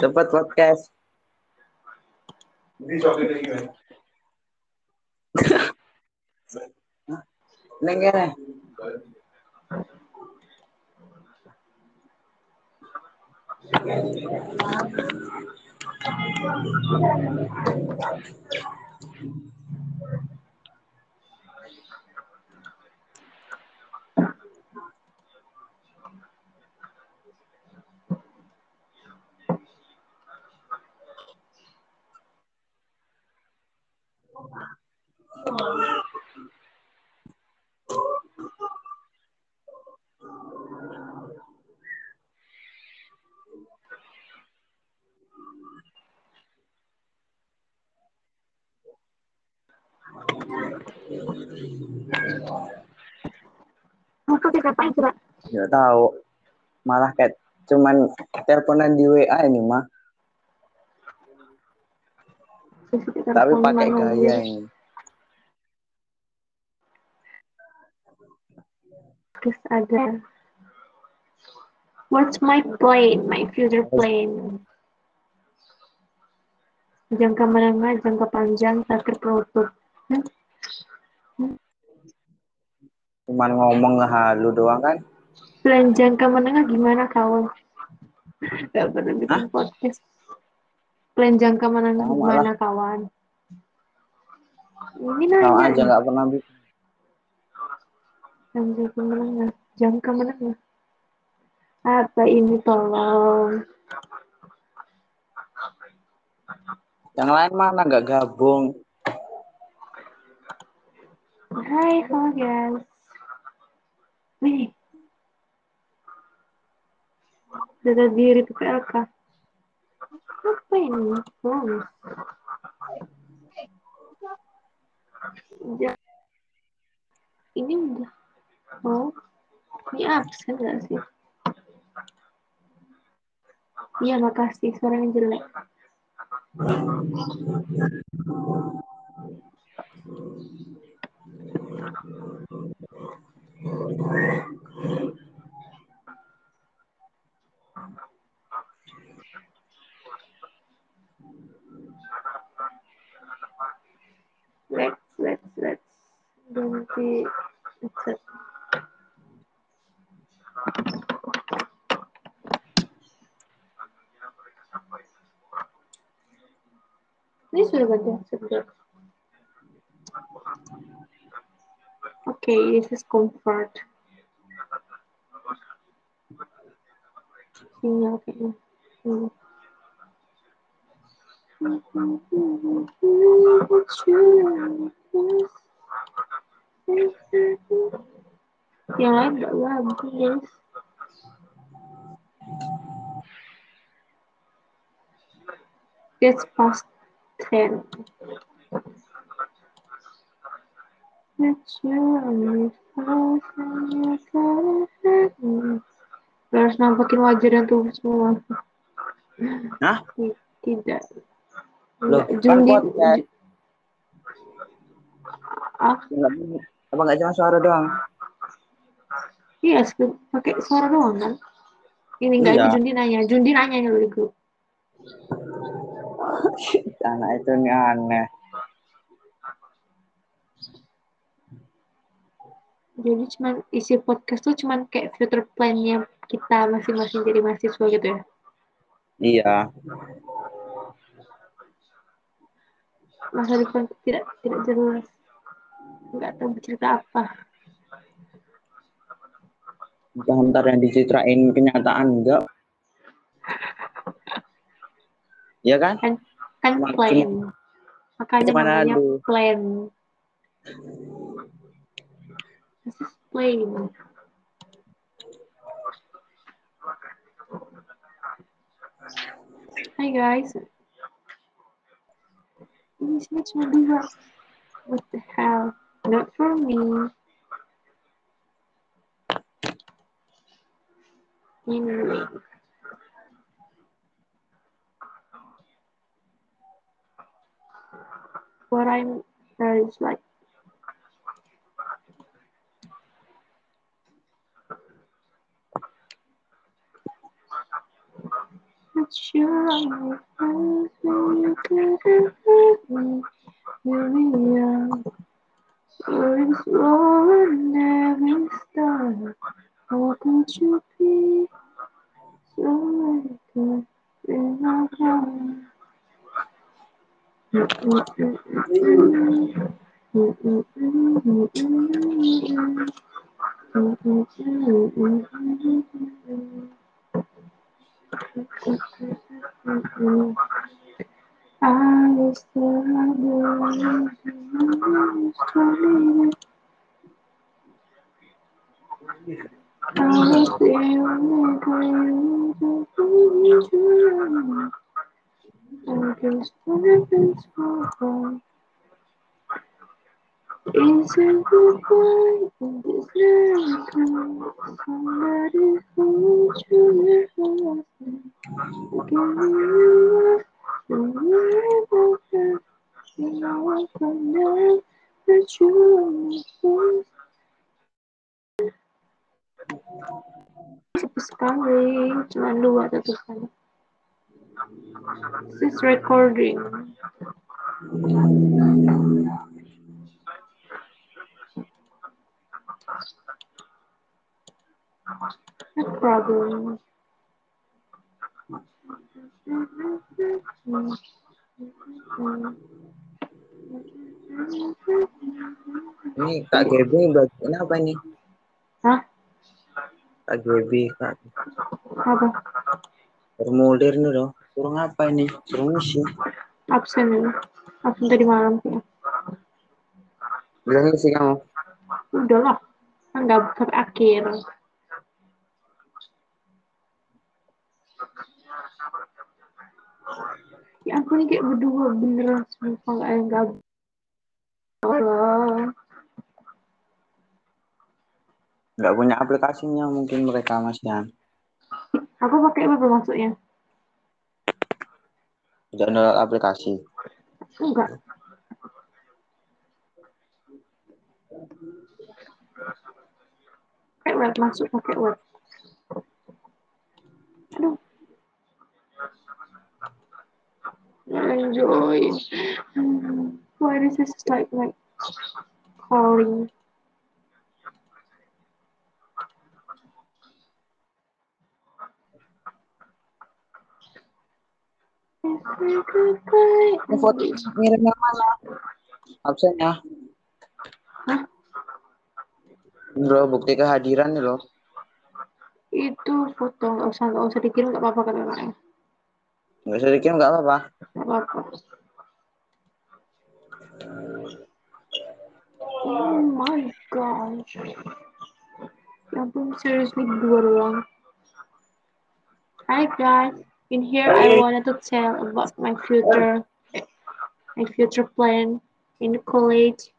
Cepet podcast. Ini coklat lagi kan? Neng kene. Aku tahu. Malah kayak cuman teleponan di WA ini mah. Tapi pakai gaya ini. Terus ada What's my plan? My future plan. Jangka menengah, jangka panjang, terakhir penutup. Hmm? Cuman ngomong halu doang kan. Plan jangka menengah gimana kawan? Gak pernah bikin podcast. Plan jangka Kamu gimana kawan? Ini nanya. aja nggak pernah bikin. Jangka menengah, jangka menengah. Apa ini tolong? Yang lain mana nggak gabung. Hai, halo guys. Nih. Data diri PPLK. Apa ini? Ja- Ini udah. Oh. Ini absen gak sih? Iya, makasih. Suaranya jelek. Let's, let's, let's. Ganti. Accept. Ini sudah ganti accept. ya? Oke, this is comfort. Sinyal kayaknya. Hmm. Yang lain gak bagus, guys. It's past 10. Let's run Harus nampakin wajah dan tubuh semua. Hah? Tidak. Loh, kan Jundi. podcast. Ah, apa nggak cuma suara doang? iya, pakai suara doang kan? Ini enggak Iya. itu Jundi nanya. Jundi nanya nih di grup. Anak itu nih aneh. Jadi cuman isi podcast tuh cuman kayak future plan-nya kita masing-masing jadi mahasiswa gitu ya. Iya. Masa depan tidak tidak jelas. Enggak tahu bercerita apa. Bentar yang dicitrain kenyataan enggak? Iya kan? Kan kan Cuma- plan. Makanya Cuman namanya aduh. plan. This is plan. Hai guys. Ini sini cuma dua. What the hell? Not for me. Anyway. What I'm uh, is like But sure I was you could have hurt me. Here we are. Slowing, every star. How could you be so little in my heart? I was the one who was I was the who. I guess in this miracle? Somebody hold Sepi sekali, cuma dua tutupannya. This is recording. No problem. Kak Gaby bagian apa ini? Hah? Kak Gaby, Kak. Apa? Formulir nih loh. Suruh ngapa ini? Suruh ngisi. Absen ini. Absen tadi malam ya. Bilang ngisi kamu. Udah lah. Kan nggak sampai akhir. Ya ampun ini kayak berdua beneran sumpah nggak gak Allah. Nggak punya aplikasinya mungkin mereka Mas Yan. Aku pakai apa masuknya? Tidak download aplikasi. Enggak. Pakai web masuk pakai web. Aduh. Enjoy. Hmm. Why this is like like calling? Ini foto ngirim yang mana? Absennya. Hah? Ini loh, bukti kehadiran nih loh. Itu foto nggak usah nggak usah dikirim nggak apa-apa kan anaknya. Nggak usah dikirim nggak apa-apa. Nggak apa-apa. Oh my gosh. Ya ampun, seriously dua doang. Hi guys, in here I wanted to tell about my future, my future plan in college.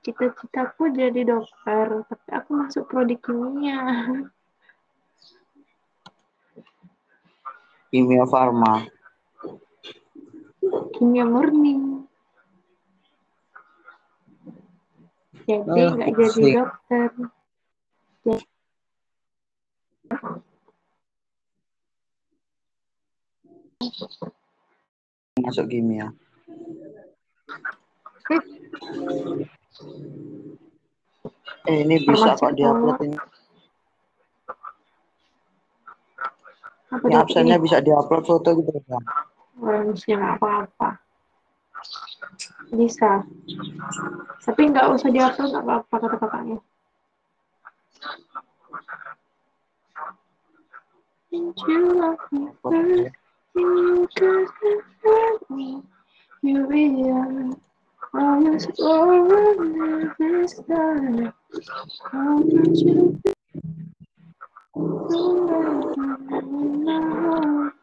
Cita-citaku jadi dokter, tapi aku masuk prodi kimia. Kimia Farma. Kimia murni. Jadi Ah, nggak jadi pusing. dokter. Masuk kimia. Eh ini bisa kok diupload ini. apa Ini absennya Ini bisa diupload foto gitu orang bisa nggak apa-apa. Bisa. Tapi nggak usah diupload nggak apa-apa kata kakaknya. And you love me first, you couldn't hurt me. You realize all this over never. How much you think so in my heart.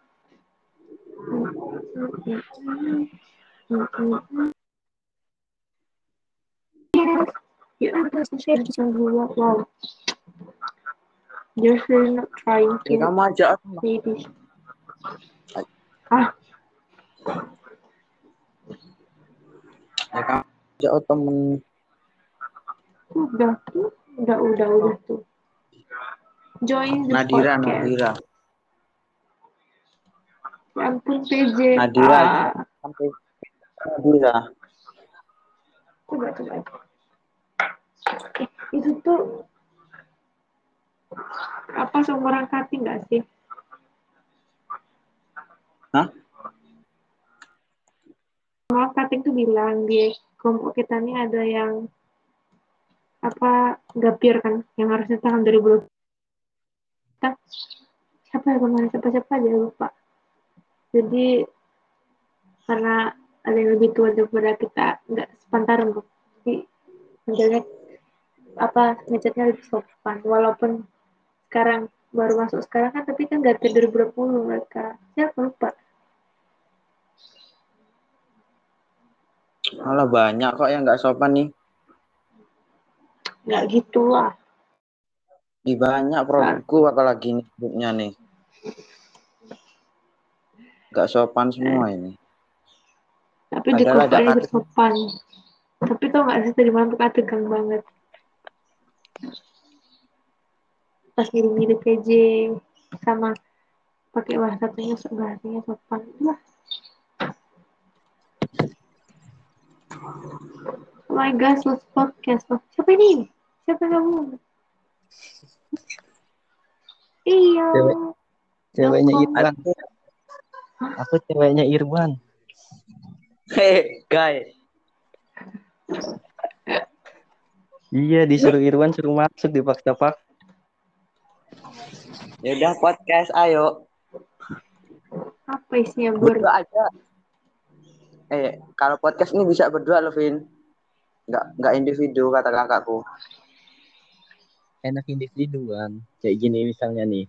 You understand the shape of. Really not trying Ya to kamu aku. say this. Ah, Ya kamu aja oh, temen. udah tuh. Udah, udah, udah tuh. Join the Nadira, podcast. Nadira. Ya ampun PJ. Nadira. Ah, Sampai Nadira. coba, coba. Eh, itu tuh apa seumuran cutting nggak sih? Hah? Maaf cutting tuh bilang di kelompok kita nih ada yang apa gapir kan yang harusnya tahun 2020 kita siapa ya kemarin siapa siapa aja lupa jadi karena ada yang lebih tua daripada kita nggak sepantaran jadi menjaga apa ngechatnya lebih sopan walaupun sekarang baru masuk sekarang kan tapi kan gapir 2020 mereka. Siapa lupa. Malah banyak kok yang nggak sopan nih. nggak gitu lah. Ih, banyak produkku apalagi nih grupnya nih. Nggak sopan semua ini. tapi di bersopan tapi tau nggak sih tadi malam tuh tegang banget pas mirip-mirip PJ sama pakai bahasanya bahasanya sopan lah oh my gosh let's podcast loh siapa ini siapa kamu iya Cewek. Ceweknya. Irwan. Aku ceweknya Irwan. Hei, guys. Iya, disuruh Irwan suruh masuk dipaksa pak. Ya udah podcast, ayo. apa isinya bur Berdua aja. Eh, kalau podcast ini bisa berdua loh, Vin. Nggak, nggak individu, kata kakakku. Enak individuan. Kayak gini misalnya nih.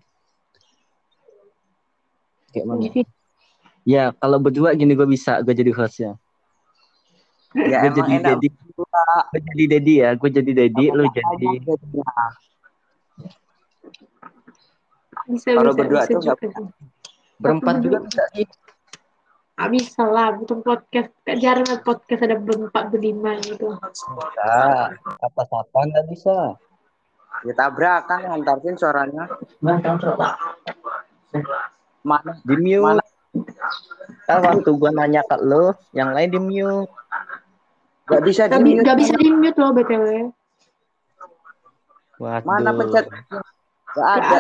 Kayak mana? Individu. Ya, kalau berdua gini gue bisa, gue jadi hostnya. Ya Gue jadi enak. Dedi. Gue jadi Dedi ya, gue jadi Dedi, lu jadi. Bisa Kalau bisa berdua bisa tuh nggak. Berempat juga bisa sih. Ah, bisa lah, butuh podcast. Kayak jarang podcast ada berempat berlima gitu. Bisa. Apa-apa nggak bisa. Ya tabrakan antar Vin suaranya. Mana? Di mute. Mana? Kan waktu gue nanya ke lo, yang lain di mute. Nggak bisa Gak, bi- di gak bisa di mute loh BTW. Waduh. Mana pencet? Nggak ada.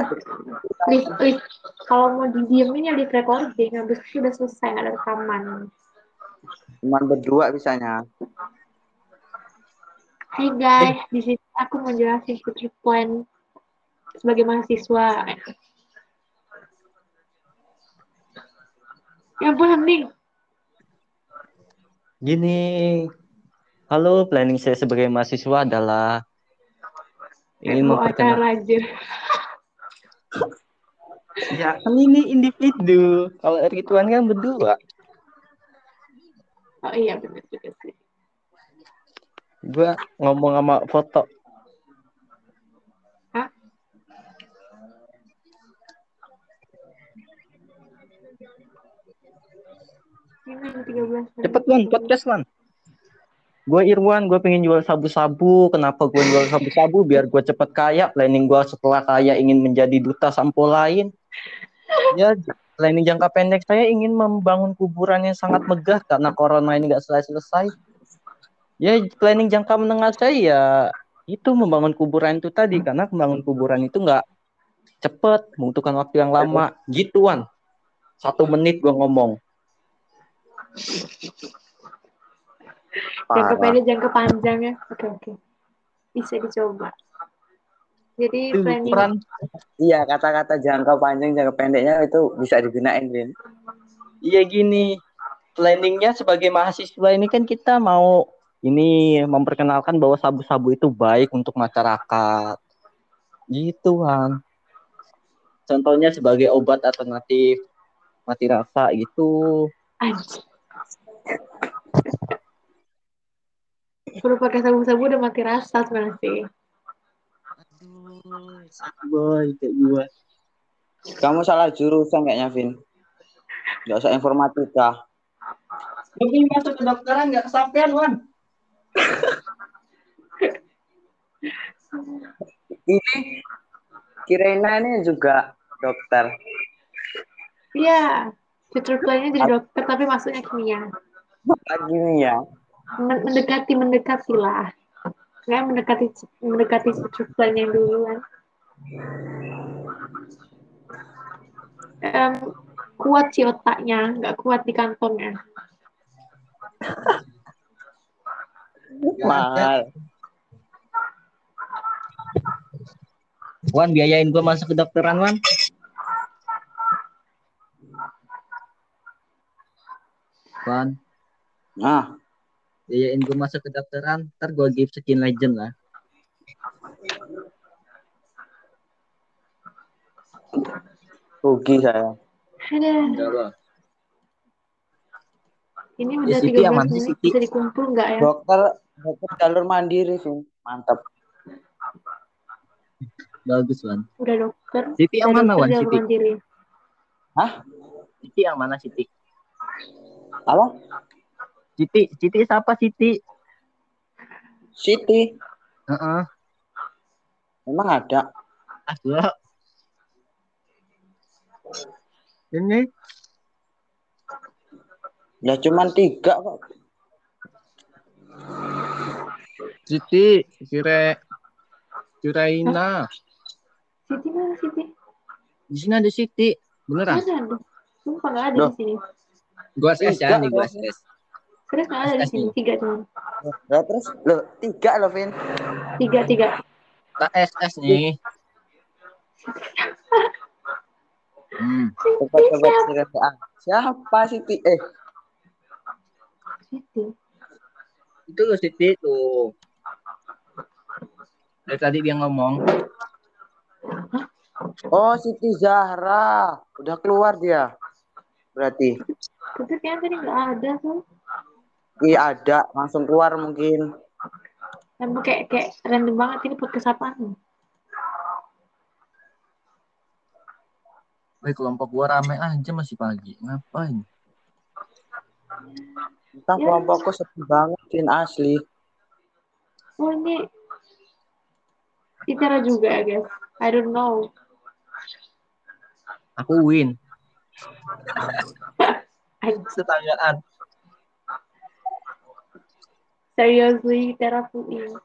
Lift, lift. Kalau mau didiemin ya lift recording. Habis itu udah selesai, ada rekaman. Cuman berdua bisanya. Hai guys, di sini aku mau jelasin future plan sebagai mahasiswa. Ya ampun, hening. Gini, halo, planning saya sebagai mahasiswa adalah ingin Mau memperkenalkan. Ya, kan ini individu. Kalau Rituan kan berdua. Oh iya, bener juga sih. Gua ngomong sama foto. Hah? Ini 13 menit. Cepet Wan, podcast Wan. Gue Irwan, gue pengen jual sabu-sabu. Kenapa gue jual sabu-sabu? Biar gue cepet kaya. Planning gue setelah kaya ingin menjadi duta sampo lain. Ya, planning jangka pendek saya ingin membangun kuburan yang sangat megah karena corona ini nggak selesai-selesai. Ya, planning jangka menengah saya ya itu membangun kuburan itu tadi karena membangun kuburan itu nggak cepet, membutuhkan waktu yang lama. Gituan. Satu menit gue ngomong. Jangka pendek jangka panjang ya oke oke bisa dicoba jadi planning ukuran Iya, kata-kata jangka panjang, jangka pendeknya itu bisa digunain, Vin. Iya gini, planningnya sebagai mahasiswa ini kan kita mau ini memperkenalkan bahwa sabu-sabu itu baik untuk masyarakat. Gitu kan. Contohnya sebagai obat alternatif mati rasa gitu. Perlu pakai sabu-sabu udah mati rasa sebenarnya sih Aduh, boy kayak gua. Kamu salah jurusan kayaknya, Vin. Nggak usah informatika. Tapi masuk kedokteran nggak kesampaian, Wan. Ini Kirena ini juga dokter. Iya, future plan-nya jadi dokter tapi masuknya kimia. Ya. Men- Mendekati mendekati lah. Nggak mendekati mendekati future plan-nya dulu kan. Em, kuat sih otaknya, nggak kuat di kantongnya. Mahal. Wan biayain gua masuk kedokteran Wan. Wan, Nah, biayain gua masuk kedokteran, ntar gua give skin legend lah. rugi saya. Ada. Enggak lah. Ini Ya, udah Siti 13 aman sih, menit Siti. bisa dikumpul nggak ya? Dokter dokter jalur mandiri sih. Mantap. Bagus Wan. Udah dokter. Siti yang mana Wan? Siti? mandiri. Hah? Siti yang mana Siti? Apa? Siti, Siti siapa Siti? Siti. Heeh. Memang ada. Ada. Ini Ya cuman tiga kok. Siti, kira Kiraina. Siti mana Siti? Di sini ada Siti. Beneran? Mana ada? Sumpah nggak ada di sini. Gua SS ya, nih gua. SS. Serius nggak ada di sini. Tiga cuma. Lah terus lo tiga lo Vin. Tiga tiga. Tak SS nih. Hmm. Coba coba cerita. Ah, Siapa Siti? Eh, Siti. Itu loh Siti tuh. Dari tadi dia ngomong. oh Siti Zahra. Udah keluar dia. Berarti. Tapi kayaknya tadi nggak ada tuh. Iya ada, langsung keluar mungkin. Emang kayak kayak random banget ini podcast apaan? Wih, kelompok gua rame aja masih pagi. Ngapain? Entah Ya. kelompokku sepi banget Vin asli. Oh ini Itera juga ya guys. I don't know. Aku win. Setanggaan. Seriously in.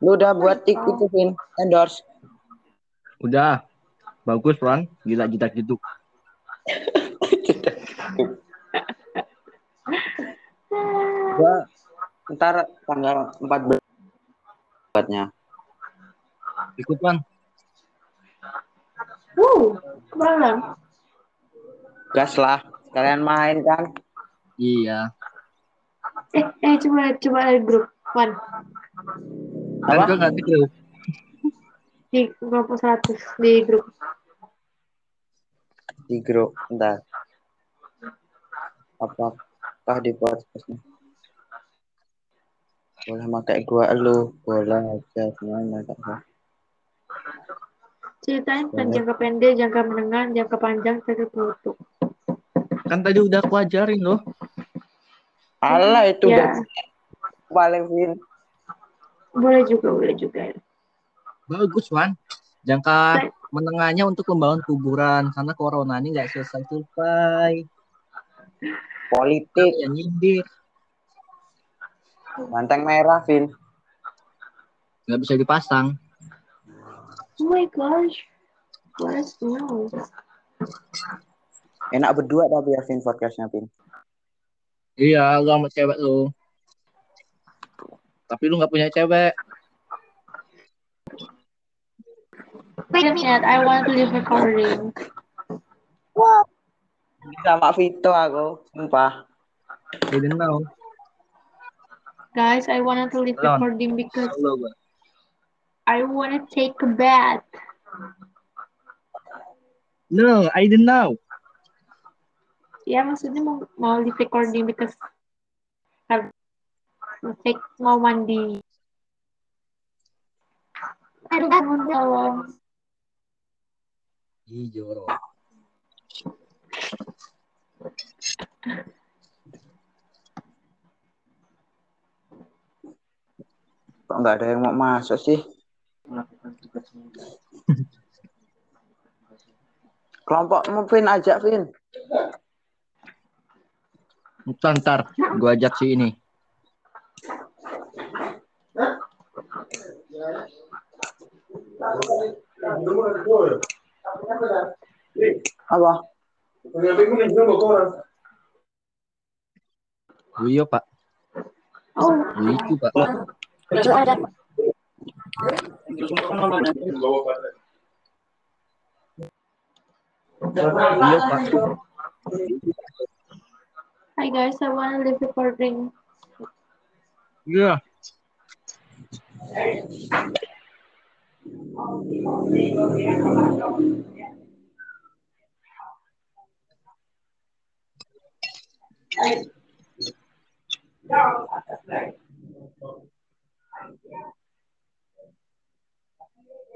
Lu udah buat itu Vin, endorse. Udah. Bagus, Ron. Gila jidak gitu. Gua ntar tanggal 14 buatnya. Ikut, Ron. Wuh, malam. Gas lah, kalian main kan. Iya. Eh, eh coba coba ada grup Kan Apa? gua nggak tahu. di kelompok 100 di grup. Di grup, ntar. Apakah di podcastnya? Boleh pakai gua lu, boleh aja semuanya pakai. Ceritain tentang jangka pendek, jangka menengah, jangka panjang, jangka penutup. Kan tadi udah aku ajarin loh. Alah itu Ya, udah paling Vin. boleh juga, boleh juga. Bagus, Wan. Jangka menengahnya untuk membangun kuburan karena corona ini nggak selesai-selesai. Politik, Ya nyindir. banteng merah Vin. Nggak bisa dipasang. Oh my gosh. Let us know. Enak berdua tapi ya Vin podcastnya Vin. Iya, lu sama cewek lu. Tapi lu nggak punya cewek. Wait a minute, I want to leave recording. Sama Vito aku, sumpah. Didn't know. Guys, I wanted to leave recording because gua. I want to take a bath. No, I didn't know. Ya, maksudnya mau, mau leave recording because have mau take mau mandi. Aduh, tolong. Ih, jorok. Kok nggak ada yang mau masuk sih? Kelompokmu Vin ajak Vin. Ntar, ntar. Gue ajak si ini. Apa? Buyo, Pak. Oh, Lucu, Pak. itu ada. Pak. Hi guys, I wanna leave recording.